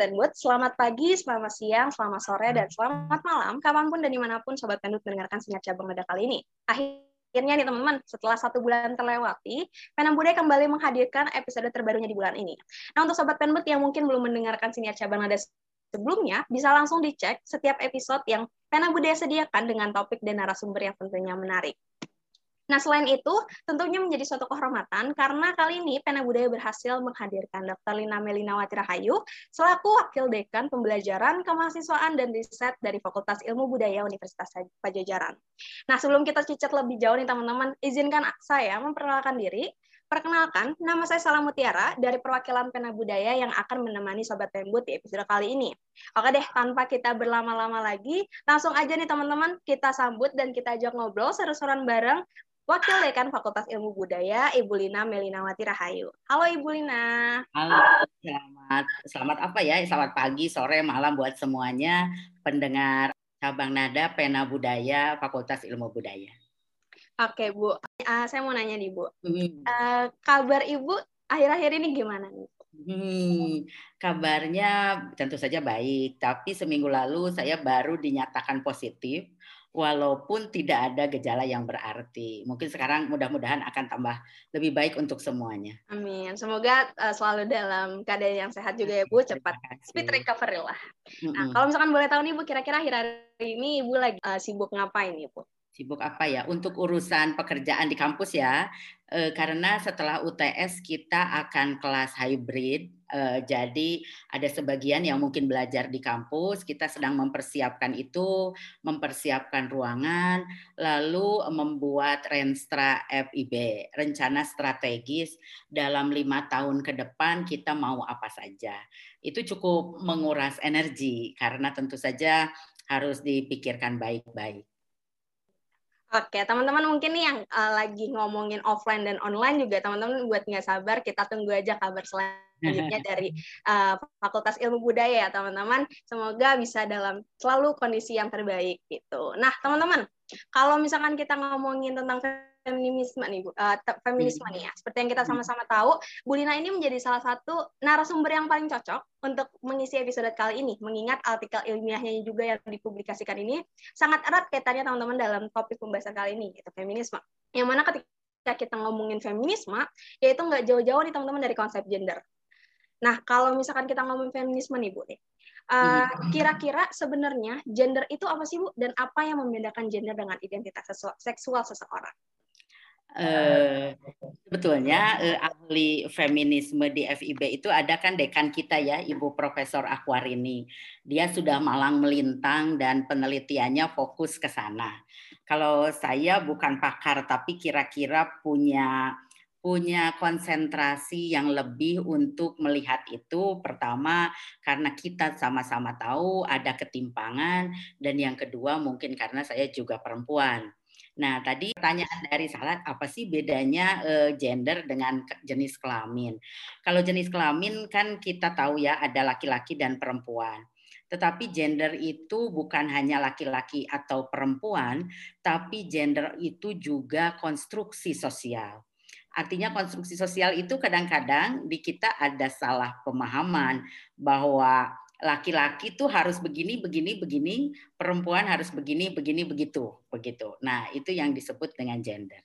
Pendut, selamat pagi, selamat siang, selamat sore, dan selamat malam, kapan pun dan di mana pun Sobat Pendut mendengarkan Sinyal Cabang pada kali ini. Akhirnya nih teman-teman, setelah satu bulan terlewati, Penam Budaya kembali menghadirkan episode terbarunya di bulan ini. Nah, untuk Sobat Pendut yang mungkin belum mendengarkan Sinyal Cabang Nada sebelumnya, bisa langsung dicek setiap episode yang Penam Budaya sediakan dengan topik dan narasumber yang tentunya menarik. Nah, selain itu, tentunya menjadi suatu kehormatan karena kali ini Pena Budaya berhasil menghadirkan Dr. Lina Melinawati Rahayu selaku Wakil Dekan Pembelajaran, Kemahasiswaan, dan Riset dari Fakultas Ilmu Budaya Universitas Pajajaran. Nah, sebelum kita cicat lebih jauh nih teman-teman, izinkan saya memperkenalkan diri. Perkenalkan, nama saya Salam Mutiara dari perwakilan Pena Budaya yang akan menemani Sobat Pembut di episode kali ini. Oke deh, tanpa kita berlama-lama lagi, langsung aja nih teman-teman, kita sambut dan kita ajak ngobrol seru-seruan bareng Wakil Dekan Fakultas Ilmu Budaya, Ibu Lina Melinawati Rahayu. Halo Ibu Lina. Halo, selamat selamat apa ya? Selamat pagi, sore, malam buat semuanya pendengar cabang nada Pena Budaya Fakultas Ilmu Budaya. Oke Bu, uh, saya mau nanya nih Bu, hmm. uh, kabar Ibu akhir-akhir ini gimana nih? Hmm, kabarnya tentu saja baik, tapi seminggu lalu saya baru dinyatakan positif walaupun tidak ada gejala yang berarti. Mungkin sekarang mudah-mudahan akan tambah lebih baik untuk semuanya. Amin. Semoga uh, selalu dalam keadaan yang sehat juga ya Bu, cepat speed recovery lah. Nah, kalau misalkan boleh tahu nih Bu, kira-kira akhir-akhir ini Ibu lagi uh, sibuk ngapain nih Bu? Sibuk apa ya? Untuk urusan pekerjaan di kampus ya, uh, karena setelah UTS kita akan kelas hybrid Uh, jadi ada sebagian yang mungkin belajar di kampus, kita sedang mempersiapkan itu, mempersiapkan ruangan, lalu membuat Renstra FIB, rencana strategis dalam lima tahun ke depan kita mau apa saja. Itu cukup menguras energi karena tentu saja harus dipikirkan baik-baik. Oke, teman-teman mungkin nih yang uh, lagi ngomongin offline dan online juga teman-teman buat nggak sabar kita tunggu aja kabar selanjutnya dari uh, Fakultas Ilmu Budaya ya teman-teman. Semoga bisa dalam selalu kondisi yang terbaik gitu. Nah teman-teman, kalau misalkan kita ngomongin tentang feminisme nih Bu, uh, feminisme nih ya. Seperti yang kita hmm. sama-sama tahu, Bu Lina ini menjadi salah satu narasumber yang paling cocok untuk mengisi episode kali ini. Mengingat artikel ilmiahnya juga yang dipublikasikan ini sangat erat kaitannya teman-teman dalam topik pembahasan kali ini, yaitu feminisme. Yang mana ketika kita ngomongin feminisme, yaitu nggak jauh-jauh nih teman-teman dari konsep gender. Nah, kalau misalkan kita ngomongin feminisme nih Bu, nih, Uh, kira-kira sebenarnya gender itu apa sih Bu dan apa yang membedakan gender dengan identitas seksual seseorang? Uh, sebetulnya uh, ahli feminisme di FIB itu ada kan dekan kita ya Ibu Profesor Akwarini. Dia sudah malang melintang dan penelitiannya fokus ke sana. Kalau saya bukan pakar tapi kira-kira punya punya konsentrasi yang lebih untuk melihat itu pertama karena kita sama-sama tahu ada ketimpangan dan yang kedua mungkin karena saya juga perempuan Nah, tadi pertanyaan dari Salat, apa sih bedanya uh, gender dengan jenis kelamin? Kalau jenis kelamin kan kita tahu ya ada laki-laki dan perempuan. Tetapi gender itu bukan hanya laki-laki atau perempuan, tapi gender itu juga konstruksi sosial. Artinya konstruksi sosial itu kadang-kadang di kita ada salah pemahaman bahwa laki-laki tuh harus begini begini begini perempuan harus begini begini begitu begitu nah itu yang disebut dengan gender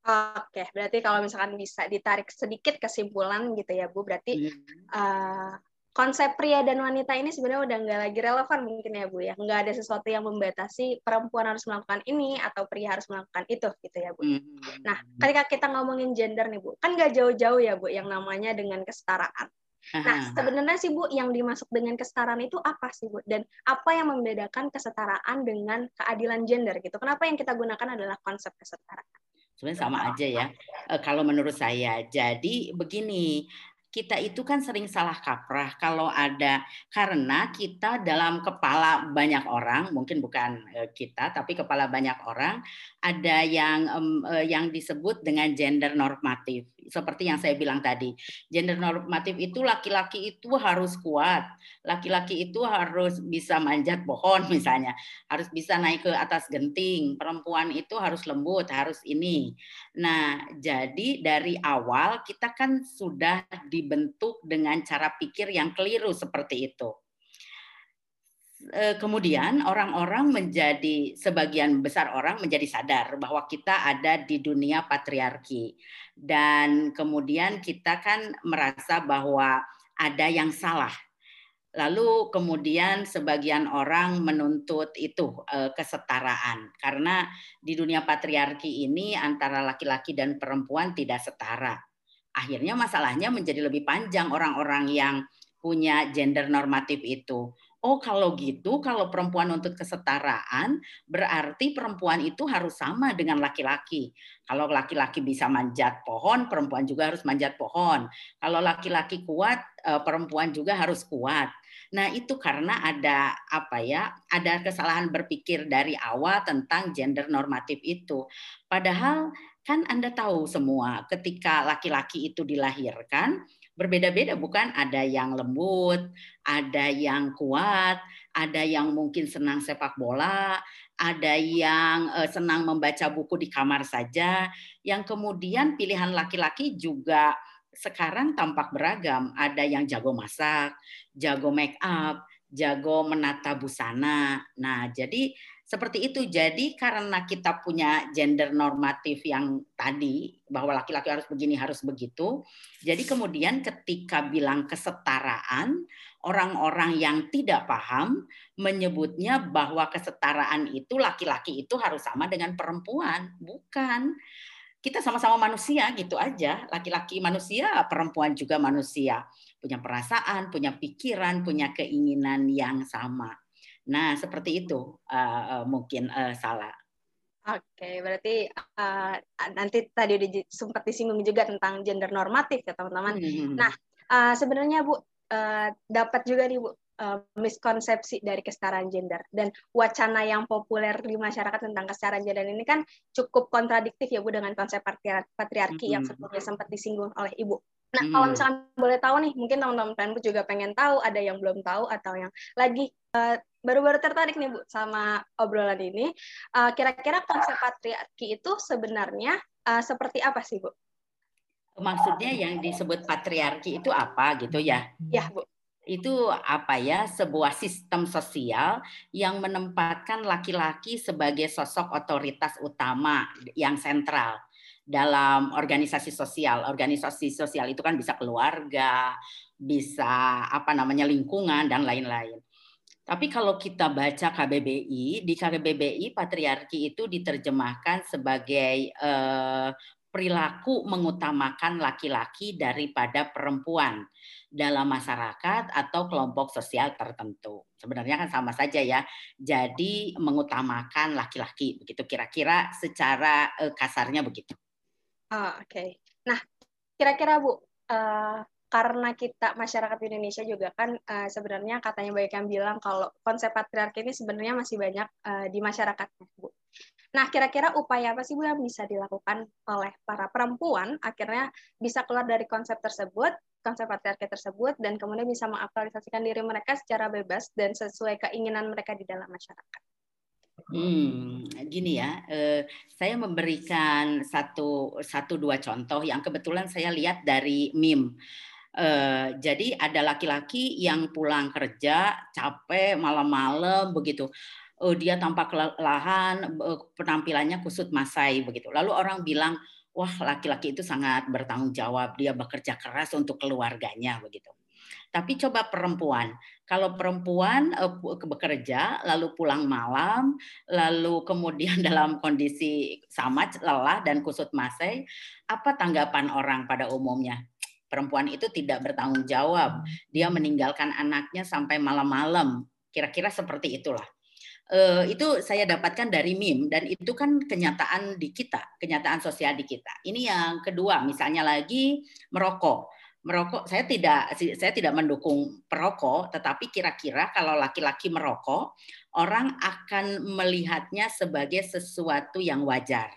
Oke, berarti kalau misalkan bisa ditarik sedikit kesimpulan gitu ya Bu, berarti hmm. uh, konsep pria dan wanita ini sebenarnya udah nggak lagi relevan mungkin ya Bu ya, nggak ada sesuatu yang membatasi perempuan harus melakukan ini atau pria harus melakukan itu gitu ya Bu. Hmm. Nah, ketika kita ngomongin gender nih Bu, kan nggak jauh-jauh ya Bu yang namanya dengan kesetaraan. Nah, sebenarnya sih Bu, yang dimasuk dengan kesetaraan itu apa sih Bu? Dan apa yang membedakan kesetaraan dengan keadilan gender gitu? Kenapa yang kita gunakan adalah konsep kesetaraan? Sebenarnya sama aja ya. E, kalau menurut saya, jadi begini, kita itu kan sering salah kaprah kalau ada karena kita dalam kepala banyak orang mungkin bukan e, kita tapi kepala banyak orang ada yang yang disebut dengan gender normatif seperti yang saya bilang tadi. Gender normatif itu laki-laki itu harus kuat, laki-laki itu harus bisa manjat pohon misalnya, harus bisa naik ke atas genting, perempuan itu harus lembut, harus ini. Nah, jadi dari awal kita kan sudah dibentuk dengan cara pikir yang keliru seperti itu. Eh, kemudian orang-orang menjadi sebagian besar orang menjadi sadar bahwa kita ada di dunia patriarki dan kemudian kita kan merasa bahwa ada yang salah. Lalu kemudian sebagian orang menuntut itu eh, kesetaraan karena di dunia patriarki ini antara laki-laki dan perempuan tidak setara. Akhirnya masalahnya menjadi lebih panjang orang-orang yang punya gender normatif itu oh kalau gitu, kalau perempuan untuk kesetaraan, berarti perempuan itu harus sama dengan laki-laki. Kalau laki-laki bisa manjat pohon, perempuan juga harus manjat pohon. Kalau laki-laki kuat, eh, perempuan juga harus kuat. Nah, itu karena ada apa ya? Ada kesalahan berpikir dari awal tentang gender normatif itu. Padahal kan Anda tahu semua ketika laki-laki itu dilahirkan, berbeda-beda bukan? Ada yang lembut, ada yang kuat, ada yang mungkin senang sepak bola, ada yang eh, senang membaca buku di kamar saja, yang kemudian pilihan laki-laki juga sekarang tampak beragam, ada yang jago masak, jago make up, jago menata busana. Nah, jadi seperti itu. Jadi karena kita punya gender normatif yang tadi bahwa laki-laki harus begini, harus begitu. Jadi kemudian ketika bilang kesetaraan, orang-orang yang tidak paham menyebutnya bahwa kesetaraan itu laki-laki itu harus sama dengan perempuan. Bukan. Kita sama-sama manusia gitu aja. Laki-laki manusia, perempuan juga manusia. Punya perasaan, punya pikiran, punya keinginan yang sama. Nah, seperti itu uh, uh, mungkin uh, salah. Oke, berarti uh, nanti tadi udah sempat disinggung juga tentang gender normatif ya teman-teman. Hmm. hmm, hmm. Nah, uh, sebenarnya Bu uh, dapat juga nih Bu uh, miskonsepsi dari kesetaraan gender dan wacana yang populer di masyarakat tentang kesetaraan gender ini kan cukup kontradiktif ya Bu dengan konsep patriarki hmm. yang sebelumnya sempat disinggung oleh Ibu. Nah, hmm. kalau misalkan boleh tahu nih, mungkin teman-teman juga pengen tahu, ada yang belum tahu atau yang lagi uh, baru-baru tertarik nih Bu sama obrolan ini. Uh, kira-kira konsep patriarki itu sebenarnya uh, seperti apa sih Bu? Maksudnya yang disebut patriarki itu apa gitu ya? Ya Bu. Itu apa ya? Sebuah sistem sosial yang menempatkan laki-laki sebagai sosok otoritas utama yang sentral dalam organisasi sosial. Organisasi sosial itu kan bisa keluarga, bisa apa namanya lingkungan dan lain-lain. Tapi kalau kita baca KBBI, di KBBI patriarki itu diterjemahkan sebagai eh, perilaku mengutamakan laki-laki daripada perempuan dalam masyarakat atau kelompok sosial tertentu. Sebenarnya kan sama saja ya. Jadi mengutamakan laki-laki begitu kira-kira secara eh, kasarnya begitu. Oh, Oke. Okay. Nah, kira-kira Bu, uh, karena kita masyarakat Indonesia juga kan uh, sebenarnya katanya banyak yang bilang kalau konsep patriarki ini sebenarnya masih banyak uh, di masyarakat, Bu. Nah, kira-kira upaya apa sih Bu yang bisa dilakukan oleh para perempuan akhirnya bisa keluar dari konsep tersebut, konsep patriarki tersebut, dan kemudian bisa mengaktualisasikan diri mereka secara bebas dan sesuai keinginan mereka di dalam masyarakat? Hmm, gini ya, eh, saya memberikan satu satu dua contoh yang kebetulan saya lihat dari meme. Eh, jadi ada laki-laki yang pulang kerja capek malam-malam begitu, eh, dia tampak kelelahan, eh, penampilannya kusut masai begitu. Lalu orang bilang, wah laki-laki itu sangat bertanggung jawab, dia bekerja keras untuk keluarganya begitu. Tapi coba perempuan, kalau perempuan uh, bekerja lalu pulang malam, lalu kemudian dalam kondisi sama lelah dan kusut masai, apa tanggapan orang pada umumnya? Perempuan itu tidak bertanggung jawab. Dia meninggalkan anaknya sampai malam-malam. Kira-kira seperti itulah. Uh, itu saya dapatkan dari meme dan itu kan kenyataan di kita, kenyataan sosial di kita. Ini yang kedua, misalnya lagi merokok merokok saya tidak saya tidak mendukung perokok tetapi kira-kira kalau laki-laki merokok orang akan melihatnya sebagai sesuatu yang wajar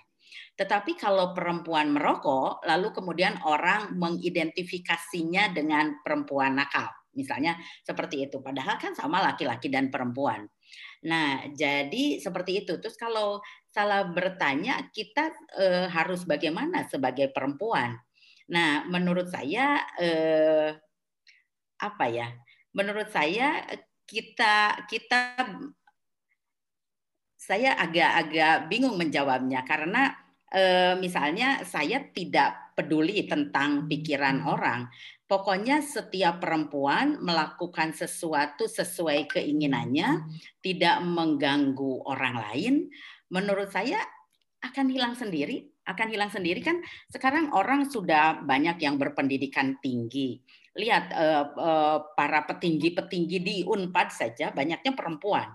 Tetapi kalau perempuan merokok, lalu kemudian orang mengidentifikasinya dengan perempuan nakal. Misalnya seperti itu. Padahal kan sama laki-laki dan perempuan. Nah, jadi seperti itu. Terus kalau salah bertanya, kita eh, harus bagaimana sebagai perempuan? Nah, menurut saya eh, apa ya? Menurut saya kita kita saya agak-agak bingung menjawabnya karena eh, misalnya saya tidak peduli tentang pikiran orang. Pokoknya setiap perempuan melakukan sesuatu sesuai keinginannya, tidak mengganggu orang lain, menurut saya akan hilang sendiri. Akan hilang sendiri kan sekarang orang sudah banyak yang berpendidikan tinggi. Lihat eh, eh, para petinggi-petinggi di Unpad saja banyaknya perempuan.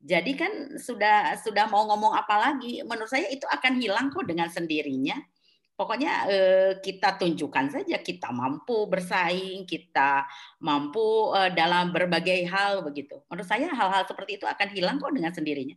Jadi kan sudah sudah mau ngomong apa lagi? Menurut saya itu akan hilang kok dengan sendirinya pokoknya eh, kita tunjukkan saja kita mampu bersaing, kita mampu eh, dalam berbagai hal begitu. Menurut saya hal-hal seperti itu akan hilang kok dengan sendirinya.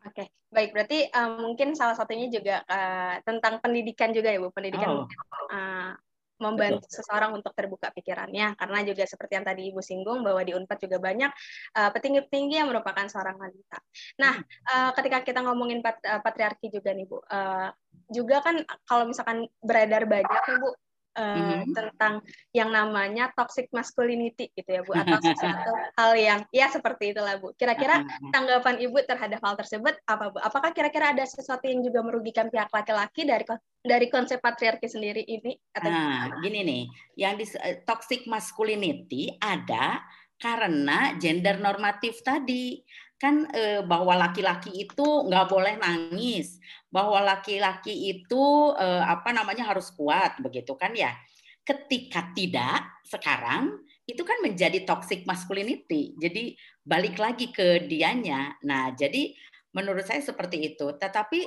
Oke, baik. Berarti uh, mungkin salah satunya juga uh, tentang pendidikan juga ya Bu. Pendidikan oh. uh, membantu Betul. seseorang untuk terbuka pikirannya karena juga seperti yang tadi Ibu singgung bahwa di Unpad juga banyak uh, petinggi-petinggi yang merupakan seorang wanita. Nah, uh, ketika kita ngomongin pat, uh, patriarki juga nih Bu, uh, juga kan kalau misalkan beredar banyak nih Bu mm-hmm. tentang yang namanya toxic masculinity gitu ya Bu atau sesuatu hal yang ya seperti itulah Bu. Kira-kira tanggapan Ibu terhadap hal tersebut apa Bu? Apakah kira-kira ada sesuatu yang juga merugikan pihak laki-laki dari dari konsep patriarki sendiri ini? Atau nah, gini nih, yang di eh, toxic masculinity ada karena gender normatif tadi kan eh, bahwa laki-laki itu nggak boleh nangis, bahwa laki-laki itu eh, apa namanya harus kuat begitu kan ya. Ketika tidak sekarang itu kan menjadi toxic masculinity. Jadi balik lagi ke dianya. Nah, jadi menurut saya seperti itu. Tetapi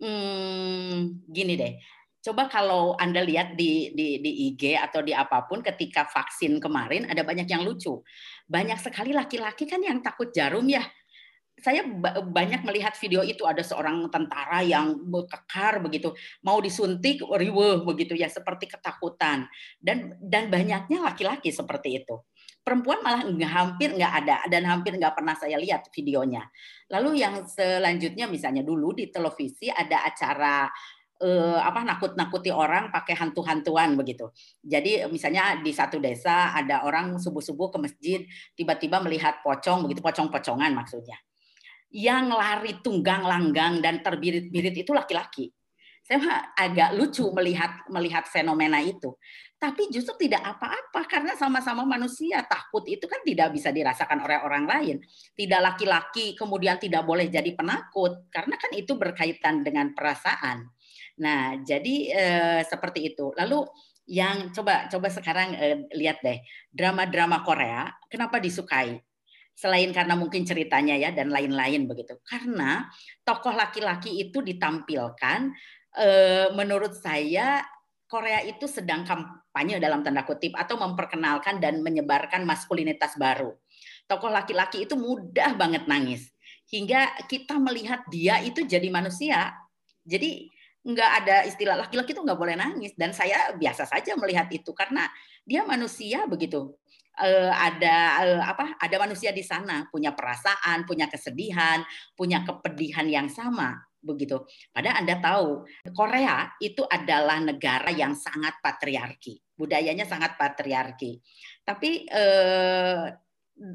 hmm, gini deh. Coba kalau Anda lihat di, di, di IG atau di apa pun ketika vaksin kemarin ada banyak yang lucu. Banyak sekali laki-laki kan yang takut jarum ya saya banyak melihat video itu. Ada seorang tentara yang kekar begitu. Mau disuntik riweh begitu ya seperti ketakutan. Dan dan banyaknya laki-laki seperti itu. Perempuan malah hampir nggak ada dan hampir nggak pernah saya lihat videonya. Lalu yang selanjutnya misalnya dulu di televisi ada acara eh, apa nakut-nakuti orang pakai hantu-hantuan begitu. Jadi misalnya di satu desa ada orang subuh-subuh ke masjid tiba-tiba melihat pocong begitu pocong-pocongan maksudnya yang lari tunggang langgang dan terbirit-birit itu laki-laki. Saya agak lucu melihat melihat fenomena itu. Tapi justru tidak apa-apa karena sama-sama manusia. Takut itu kan tidak bisa dirasakan oleh orang lain. Tidak laki-laki kemudian tidak boleh jadi penakut karena kan itu berkaitan dengan perasaan. Nah, jadi eh, seperti itu. Lalu yang coba coba sekarang eh, lihat deh drama-drama Korea kenapa disukai selain karena mungkin ceritanya ya dan lain-lain begitu. Karena tokoh laki-laki itu ditampilkan eh, menurut saya Korea itu sedang kampanye dalam tanda kutip atau memperkenalkan dan menyebarkan maskulinitas baru. Tokoh laki-laki itu mudah banget nangis hingga kita melihat dia itu jadi manusia. Jadi nggak ada istilah laki-laki itu nggak boleh nangis. Dan saya biasa saja melihat itu karena dia manusia begitu. Uh, ada uh, apa ada manusia di sana. Punya perasaan, punya kesedihan, punya kepedihan yang sama begitu. Padahal Anda tahu Korea itu adalah negara yang sangat patriarki, budayanya sangat patriarki. Tapi uh,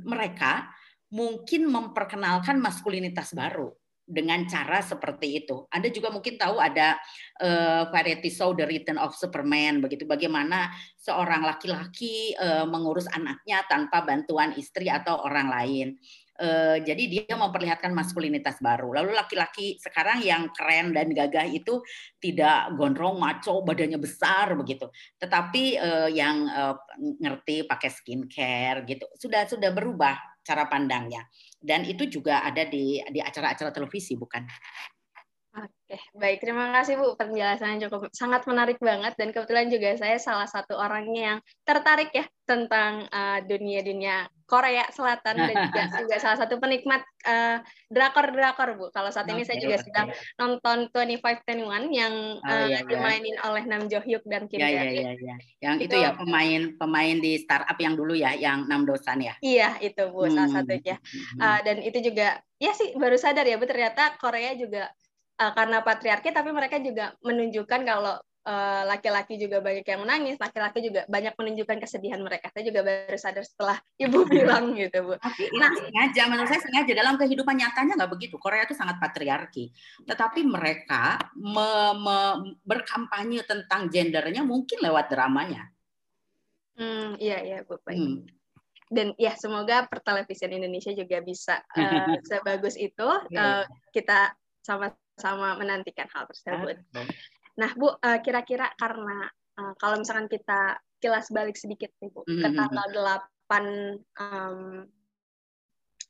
mereka mungkin memperkenalkan maskulinitas baru dengan cara seperti itu. Anda juga mungkin tahu ada uh, variety show The Return of Superman begitu bagaimana seorang laki-laki uh, mengurus anaknya tanpa bantuan istri atau orang lain. Uh, jadi dia memperlihatkan maskulinitas baru. Lalu laki-laki sekarang yang keren dan gagah itu tidak gondrong, maco, badannya besar begitu. Tetapi uh, yang uh, ngerti pakai skincare gitu sudah sudah berubah cara pandangnya. Dan itu juga ada di di acara-acara televisi, bukan? Oke, baik. Terima kasih Bu penjelasannya cukup sangat menarik banget dan kebetulan juga saya salah satu orangnya yang tertarik ya tentang uh, dunia-dunia Korea Selatan dan juga, juga salah satu penikmat uh, drakor-drakor Bu. Kalau saat ini okay, saya juga okay. sedang nonton 2521 yang oh, uh, iya, iya. dimainin oleh Nam Jo Hyuk dan Kim iya, iya, iya, iya. Yang itu, itu ya pemain pemain di startup yang dulu ya, yang Nam Dosan ya. Iya, itu Bu hmm. salah satunya. Uh, dan itu juga ya sih baru sadar ya Bu ternyata Korea juga uh, karena patriarki tapi mereka juga menunjukkan kalau eh, laki-laki uh, juga banyak yang menangis, laki-laki juga banyak menunjukkan kesedihan mereka. Saya juga baru sadar setelah ibu bilang gitu, Bu. Tapi nah, sengaja, menurut saya sengaja dalam kehidupan nyatanya nggak begitu. Korea itu sangat patriarki, tetapi mereka me, me, berkampanye tentang gendernya mungkin lewat dramanya. Hmm, iya iya, Bu. Baik. Hmm dan ya semoga pertelevisian Indonesia juga bisa uh, sebagus itu uh, kita sama sama menantikan hal tersebut. Nah, Bu, eh, kira-kira karena uh, kalau misalkan kita kilas balik sedikit nih, Bu, ke tanggal 8 um,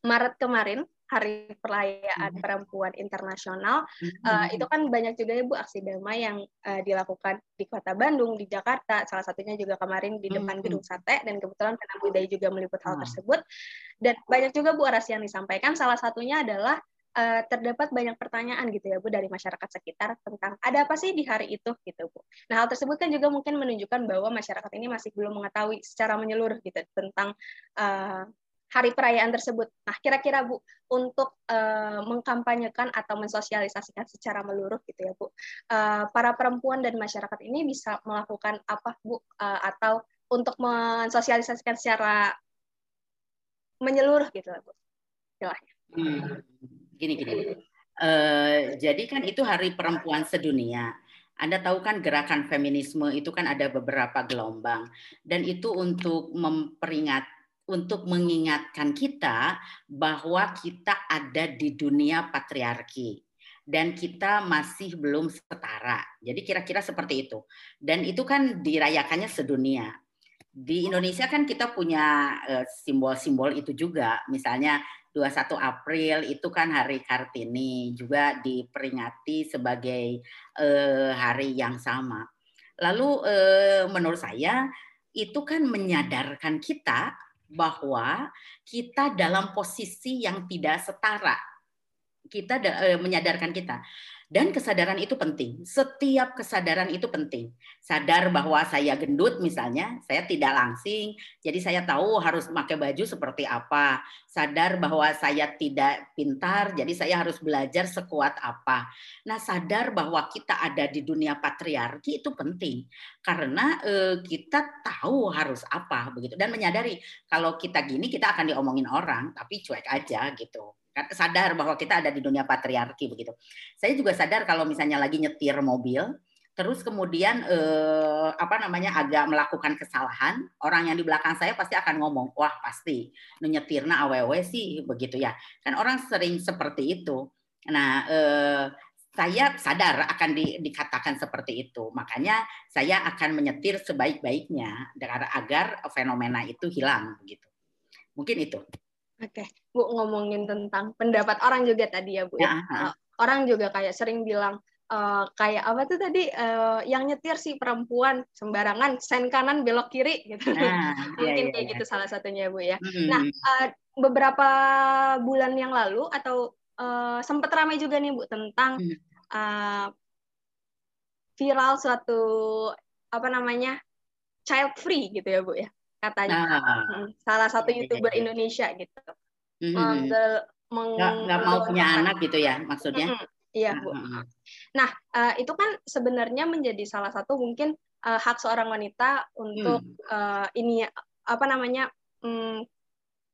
Maret kemarin, Hari Perayaan. Perempuan Internasional, uh, itu kan banyak juga ya Bu aksi damai yang uh, dilakukan di Kota Bandung, di Jakarta, salah satunya juga kemarin di depan. Gedung Sate, dan kebetulan Pena Budaya juga meliput hal mm. tersebut. Dan banyak juga Bu orasi yang disampaikan, salah satunya adalah uh, terdapat banyak pertanyaan gitu ya Bu dari masyarakat sekitar tentang ada apa sih di hari itu gitu Bu. Nah hal tersebut kan juga mungkin menunjukkan bahwa masyarakat ini masih belum mengetahui secara menyeluruh gitu tentang uh, hari perayaan tersebut. Nah kira-kira Bu untuk uh, mengkampanyekan atau mensosialisasikan secara meluruh gitu ya Bu, uh, para perempuan dan masyarakat ini bisa melakukan apa Bu uh, atau untuk mensosialisasikan secara menyeluruh gitu Bu. Silahkan. Hmm gini gini. Uh, jadi kan itu Hari Perempuan Sedunia. Anda tahu kan gerakan feminisme itu kan ada beberapa gelombang dan itu untuk memperingat untuk mengingatkan kita bahwa kita ada di dunia patriarki dan kita masih belum setara. Jadi kira-kira seperti itu. Dan itu kan dirayakannya sedunia. Di Indonesia kan kita punya eh, simbol-simbol itu juga. Misalnya 21 April itu kan Hari Kartini juga diperingati sebagai eh, hari yang sama. Lalu eh, menurut saya itu kan menyadarkan kita bahwa kita dalam posisi yang tidak setara. Kita eh, menyadarkan kita dan kesadaran itu penting. Setiap kesadaran itu penting. Sadar bahwa saya gendut misalnya, saya tidak langsing, jadi saya tahu harus pakai baju seperti apa. Sadar bahwa saya tidak pintar, jadi saya harus belajar sekuat apa. Nah, sadar bahwa kita ada di dunia patriarki itu penting karena eh, kita tahu harus apa begitu dan menyadari kalau kita gini kita akan diomongin orang, tapi cuek aja gitu sadar bahwa kita ada di dunia patriarki begitu. Saya juga sadar kalau misalnya lagi nyetir mobil, terus kemudian eh, apa namanya agak melakukan kesalahan, orang yang di belakang saya pasti akan ngomong, wah pasti nyetirna aww sih begitu ya. Kan orang sering seperti itu. Nah, eh, saya sadar akan di, dikatakan seperti itu. Makanya saya akan menyetir sebaik-baiknya agar, agar fenomena itu hilang begitu. Mungkin itu. Oke, Bu ngomongin tentang pendapat orang juga tadi ya Bu. Ya. ya. Orang juga kayak sering bilang uh, kayak apa tuh tadi uh, yang nyetir si perempuan sembarangan sen kanan belok kiri gitu. Nah, Mungkin iya, kayak iya. gitu salah satunya Bu ya. Hmm. Nah, uh, beberapa bulan yang lalu atau uh, sempat ramai juga nih Bu tentang hmm. uh, viral suatu apa namanya child free gitu ya Bu ya katanya nah, salah satu iya, iya, youtuber iya. Indonesia gitu mm-hmm. meng, nggak, mau punya anak gitu ya maksudnya mm-hmm. iya bu nah uh, itu kan sebenarnya menjadi salah satu mungkin uh, hak seorang wanita untuk mm. uh, ini apa namanya um,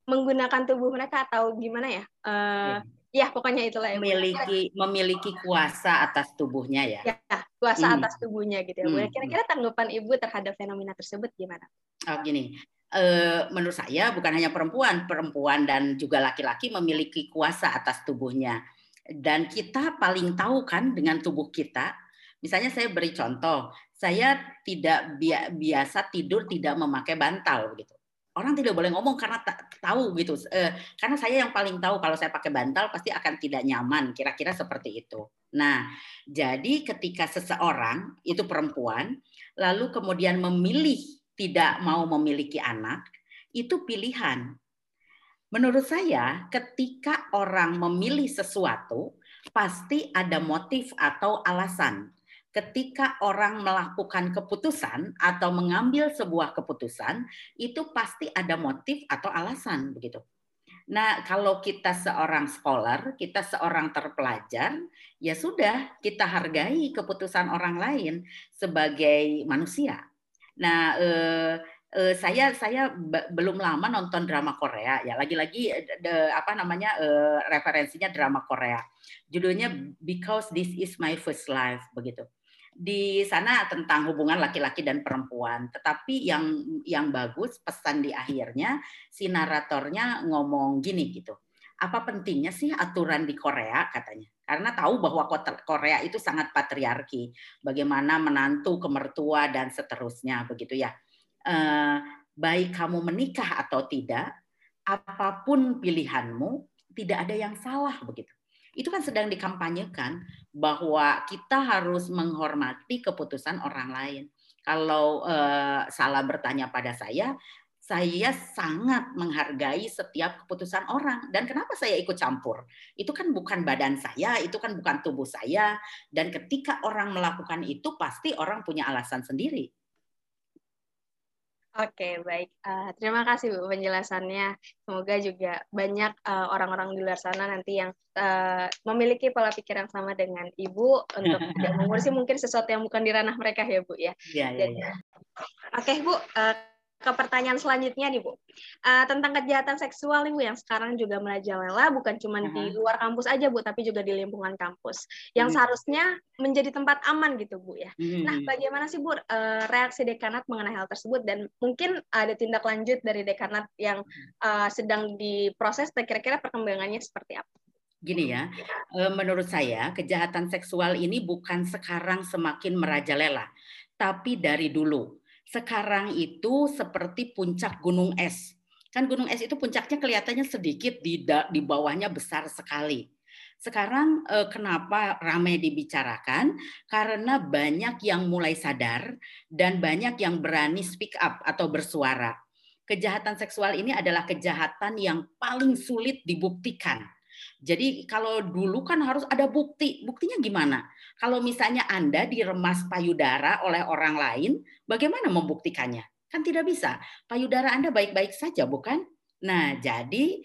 menggunakan tubuh mereka atau gimana ya uh, yeah. Ya, pokoknya itulah ya. Memiliki memiliki kuasa atas tubuhnya ya. Ya, kuasa hmm. atas tubuhnya gitu ya. Hmm. Kira-kira tanggapan Ibu terhadap fenomena tersebut gimana? Oh, gini. E, menurut saya bukan hanya perempuan, perempuan dan juga laki-laki memiliki kuasa atas tubuhnya. Dan kita paling tahu kan dengan tubuh kita. Misalnya saya beri contoh, saya tidak biasa tidur tidak memakai bantal gitu orang tidak boleh ngomong karena tahu gitu. Eh, karena saya yang paling tahu kalau saya pakai bantal pasti akan tidak nyaman. Kira-kira seperti itu. Nah, jadi ketika seseorang itu perempuan lalu kemudian memilih tidak mau memiliki anak, itu pilihan. Menurut saya, ketika orang memilih sesuatu, pasti ada motif atau alasan ketika orang melakukan keputusan atau mengambil sebuah keputusan itu pasti ada motif atau alasan begitu. Nah, kalau kita seorang scholar, kita seorang terpelajar, ya sudah kita hargai keputusan orang lain sebagai manusia. Nah, eh, eh, saya saya belum lama nonton drama Korea ya. Lagi-lagi apa namanya eh, referensinya drama Korea. Judulnya Because This Is My First Life begitu di sana tentang hubungan laki-laki dan perempuan. Tetapi yang yang bagus pesan di akhirnya si naratornya ngomong gini gitu. Apa pentingnya sih aturan di Korea katanya? Karena tahu bahwa Korea itu sangat patriarki. Bagaimana menantu ke mertua dan seterusnya begitu ya. Eh, baik kamu menikah atau tidak, apa pun pilihanmu, tidak ada yang salah begitu itu kan sedang dikampanyekan bahwa kita harus menghormati keputusan orang lain. Kalau eh, salah bertanya pada saya, saya sangat menghargai setiap keputusan orang. Dan kenapa saya ikut campur? Itu kan bukan badan saya, itu kan bukan tubuh saya. Dan ketika orang melakukan itu, pasti orang punya alasan sendiri. Oke, baik. Uh, terima kasih Bu penjelasannya. Semoga juga banyak uh, orang-orang di luar sana nanti yang uh, memiliki pola pikir yang sama dengan Ibu untuk tidak mengurusi mungkin sesuatu yang bukan di ranah mereka ya Bu ya. Iya, iya, iya. Oke, Bu. Uh, ke pertanyaan selanjutnya nih Bu. Uh, tentang kejahatan seksual nih Bu yang sekarang juga merajalela bukan cuma uh -huh. di luar kampus aja Bu tapi juga di lingkungan kampus yang uh -huh. seharusnya menjadi tempat aman gitu Bu ya. Uh -huh. Nah, bagaimana sih Bu uh, reaksi dekanat mengenai hal tersebut dan mungkin ada tindak lanjut dari dekanat yang uh, sedang diproses kira-kira perkembangannya seperti apa? Gini ya, menurut saya kejahatan seksual ini bukan sekarang semakin merajalela, tapi dari dulu sekarang itu seperti puncak gunung es. Kan gunung es itu puncaknya kelihatannya sedikit, di, di bawahnya besar sekali. Sekarang eh, kenapa ramai dibicarakan? Karena banyak yang mulai sadar dan banyak yang berani speak up atau bersuara. Kejahatan seksual ini adalah kejahatan yang paling sulit dibuktikan jadi kalau dulu kan harus ada bukti. Buktinya gimana? Kalau misalnya Anda diremas payudara oleh orang lain, bagaimana membuktikannya? Kan tidak bisa. Payudara Anda baik-baik saja, bukan? Nah, jadi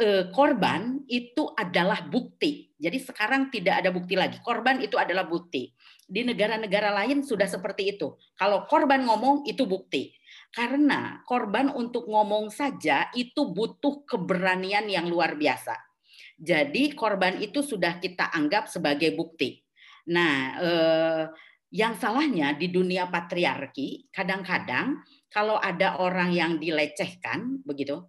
eh, korban itu adalah bukti. Jadi sekarang tidak ada bukti lagi. Korban itu adalah bukti. Di negara-negara lain sudah seperti itu. Kalau korban ngomong itu bukti. Karena korban untuk ngomong saja itu butuh keberanian yang luar biasa. Jadi korban itu sudah kita anggap sebagai bukti. Nah, eh, yang salahnya di dunia patriarki kadang-kadang kalau ada orang yang dilecehkan begitu,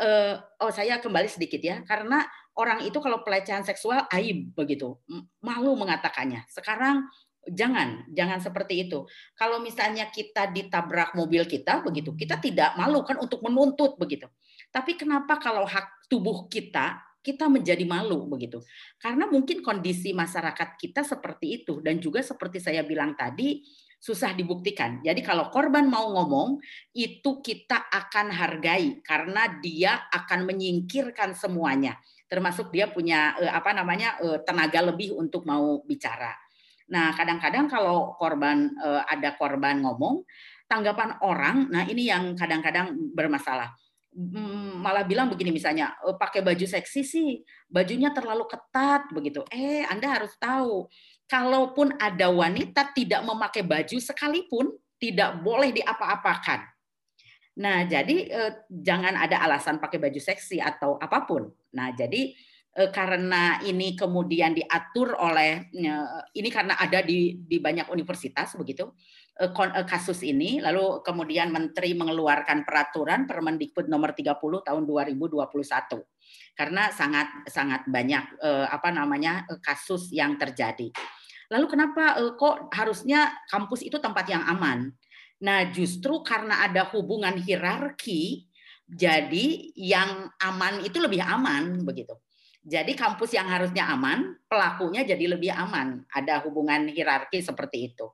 eh, oh saya kembali sedikit ya, karena orang itu kalau pelecehan seksual aib begitu, malu mengatakannya. Sekarang jangan jangan seperti itu. Kalau misalnya kita ditabrak mobil kita begitu, kita tidak malu kan untuk menuntut begitu. Tapi kenapa kalau hak tubuh kita kita menjadi malu begitu. Karena mungkin kondisi masyarakat kita seperti itu dan juga seperti saya bilang tadi susah dibuktikan. Jadi kalau korban mau ngomong itu kita akan hargai karena dia akan menyingkirkan semuanya. Termasuk dia punya eh, apa namanya eh, tenaga lebih untuk mau bicara. Nah, kadang-kadang kalau korban eh, ada korban ngomong, tanggapan orang, nah ini yang kadang-kadang bermasalah malah bilang begini misalnya oh, pakai baju seksi sih bajunya terlalu ketat begitu. Eh anda harus tahu kalaupun ada wanita tidak memakai baju sekalipun tidak boleh diapa-apakan. Nah jadi eh, jangan ada alasan pakai baju seksi atau apa pun. Nah jadi karena ini kemudian diatur oleh eh, ini karena ada di di banyak universitas begitu Eh, eh, kasus ini, lalu kemudian Menteri mengeluarkan peraturan Permendikbud nomor 30 tahun 2021 karena sangat sangat banyak eh, apa namanya kasus yang terjadi. Lalu kenapa kok harusnya kampus itu tempat yang aman? Nah, justru karena ada hubungan hierarki, Jadi yang aman itu lebih aman begitu. Jadi kampus yang harusnya aman, pelakunya jadi lebih aman. Ada hubungan hierarki seperti itu.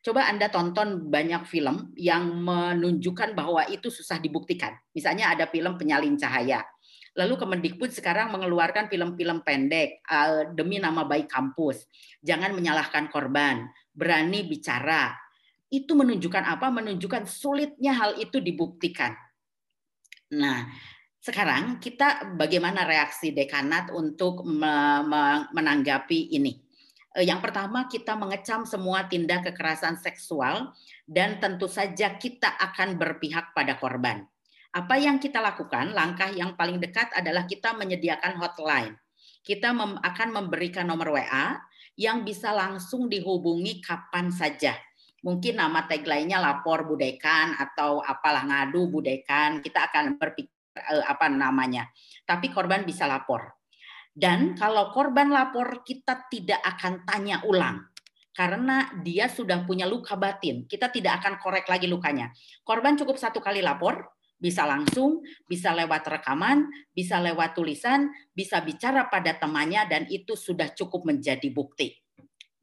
Coba Anda tonton banyak film yang menunjukkan bahwa itu susah dibuktikan. Misalnya ada film penyalin cahaya. Lalu Kemendikbud sekarang mengeluarkan film-film pendek uh, demi nama baik kampus. Jangan menyalahkan korban, berani bicara. Itu menunjukkan apa? Menunjukkan sulitnya hal itu dibuktikan. Nah, sekarang kita bagaimana reaksi dekanat untuk menanggapi ini? Eh, yang pertama kita mengecam semua tindak kekerasan seksual dan tentu saja kita akan berpihak pada korban. Apa yang kita lakukan? Langkah yang paling dekat adalah kita menyediakan hotline. Kita akan memberikan nomor WA yang bisa langsung dihubungi kapan saja. Mungkin nama tagline-nya lapor budekan atau apalah ngadu budekan. Kita akan berpikir Eh, apa namanya. Tapi korban bisa lapor. Dan kalau korban lapor kita tidak akan tanya ulang karena dia sudah punya luka batin. Kita tidak akan korek lagi lukanya. Korban cukup satu kali lapor, bisa langsung, bisa lewat rekaman, bisa lewat tulisan, bisa bicara pada temannya dan itu sudah cukup menjadi bukti.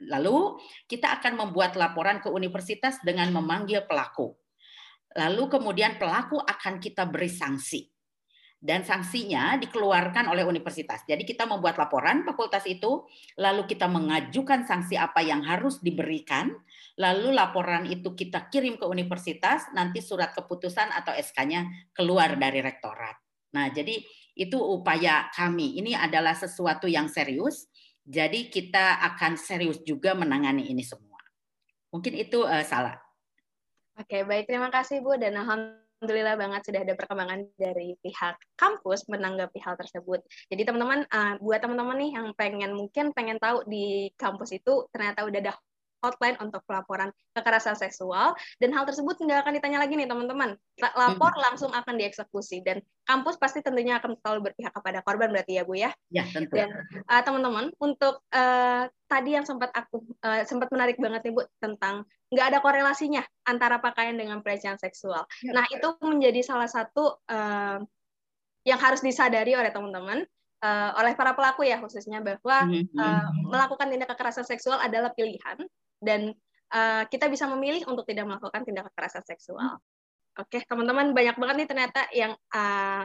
Lalu kita akan membuat laporan ke universitas dengan memanggil pelaku. Lalu kemudian pelaku akan kita beri sanksi dan sanksinya dikeluarkan oleh universitas. Jadi kita membuat laporan fakultas itu, lalu kita mengajukan sanksi apa yang harus diberikan, lalu laporan itu kita kirim ke universitas, nanti surat keputusan atau SK-nya keluar dari rektorat. Nah, jadi itu upaya kami. Ini adalah sesuatu yang serius. Jadi kita akan serius juga menangani ini semua. Mungkin itu uh, salah. Oke, baik. Terima kasih Bu dan alhamdulillah alhamdulillah banget sudah ada perkembangan dari pihak kampus menanggapi hal tersebut. Jadi teman-teman, uh, buat teman-teman nih yang pengen mungkin pengen tahu di kampus itu ternyata udah ada hotline untuk pelaporan kekerasan seksual dan hal tersebut nggak akan ditanya lagi nih teman-teman. Lapor langsung akan dieksekusi dan kampus pasti tentunya akan selalu berpihak kepada korban berarti ya bu ya? Ya tentu. Dan uh, teman-teman untuk uh, tadi yang sempat aku uh, sempat menarik banget nih bu tentang nggak ada korelasinya antara pakaian dengan pelecehan seksual. Ya, nah itu menjadi salah satu uh, yang harus disadari oleh teman-teman uh, oleh para pelaku ya khususnya bahwa uh, melakukan tindak kekerasan seksual adalah pilihan dan uh, kita bisa memilih untuk tidak melakukan tindak kekerasan seksual. Oke, okay, teman-teman banyak banget nih ternyata yang uh,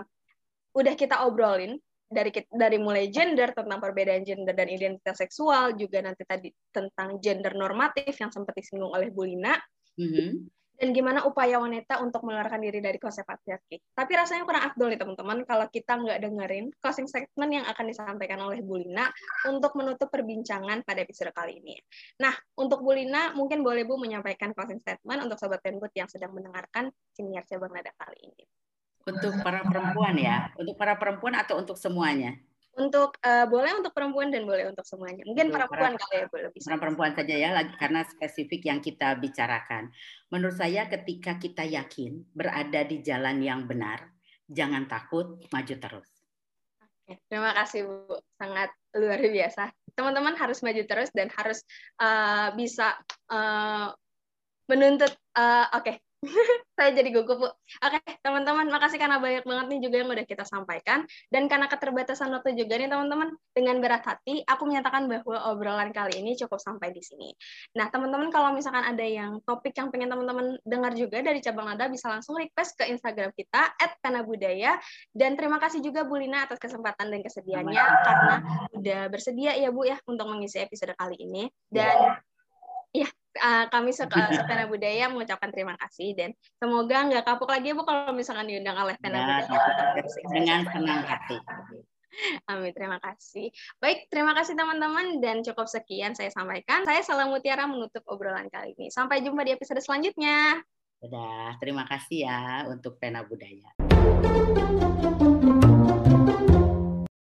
udah kita obrolin dari dari mulai gender tentang perbedaan gender dan identitas seksual juga nanti tadi tentang gender normatif yang sempat disinggung oleh Bu Lina. Mm -hmm dan gimana upaya wanita untuk mengeluarkan diri dari konsep patriarki. Tapi rasanya kurang afdol nih teman-teman kalau kita nggak dengerin closing statement yang akan disampaikan oleh Bu Lina untuk menutup perbincangan pada episode kali ini. Nah, untuk Bu Lina, mungkin boleh Bu menyampaikan closing statement untuk Sobat Tenbut yang sedang mendengarkan siniar cabang nada kali ini. Untuk para perempuan ya, untuk para perempuan atau untuk semuanya? Untuk uh, boleh untuk perempuan dan boleh untuk semuanya. Mungkin untuk perempuan kali ya boleh bisa. Perempuan saja ya lagi karena spesifik yang kita bicarakan. Menurut saya ketika kita yakin berada di jalan yang benar, jangan takut, maju terus. Oke, terima kasih Bu, sangat luar biasa. Teman-teman harus maju terus dan harus uh, bisa uh, menuntut. Uh, Oke, okay saya jadi gugup bu. Oke teman-teman, makasih karena banyak banget nih juga yang udah kita sampaikan. Dan karena keterbatasan waktu juga nih teman-teman, dengan berat hati aku menyatakan bahwa obrolan kali ini cukup sampai di sini. Nah teman-teman kalau misalkan ada yang topik yang pengen teman-teman dengar juga dari cabang nada bisa langsung request ke Instagram kita @penabudaya. Dan terima kasih juga Bu Lina atas kesempatan dan kesediaannya karena udah bersedia ya Bu ya untuk mengisi episode kali ini. Dan ya uh, kami Sepena Budaya mengucapkan terima kasih dan semoga nggak kapok lagi Bu kalau misalkan diundang oleh Pena ya, Budaya. Dengan senang hati. Amin, terima kasih. Baik, terima kasih teman-teman dan cukup sekian saya sampaikan. Saya Salam Mutiara menutup obrolan kali ini. Sampai jumpa di episode selanjutnya. Sudah, terima kasih ya untuk Pena Budaya.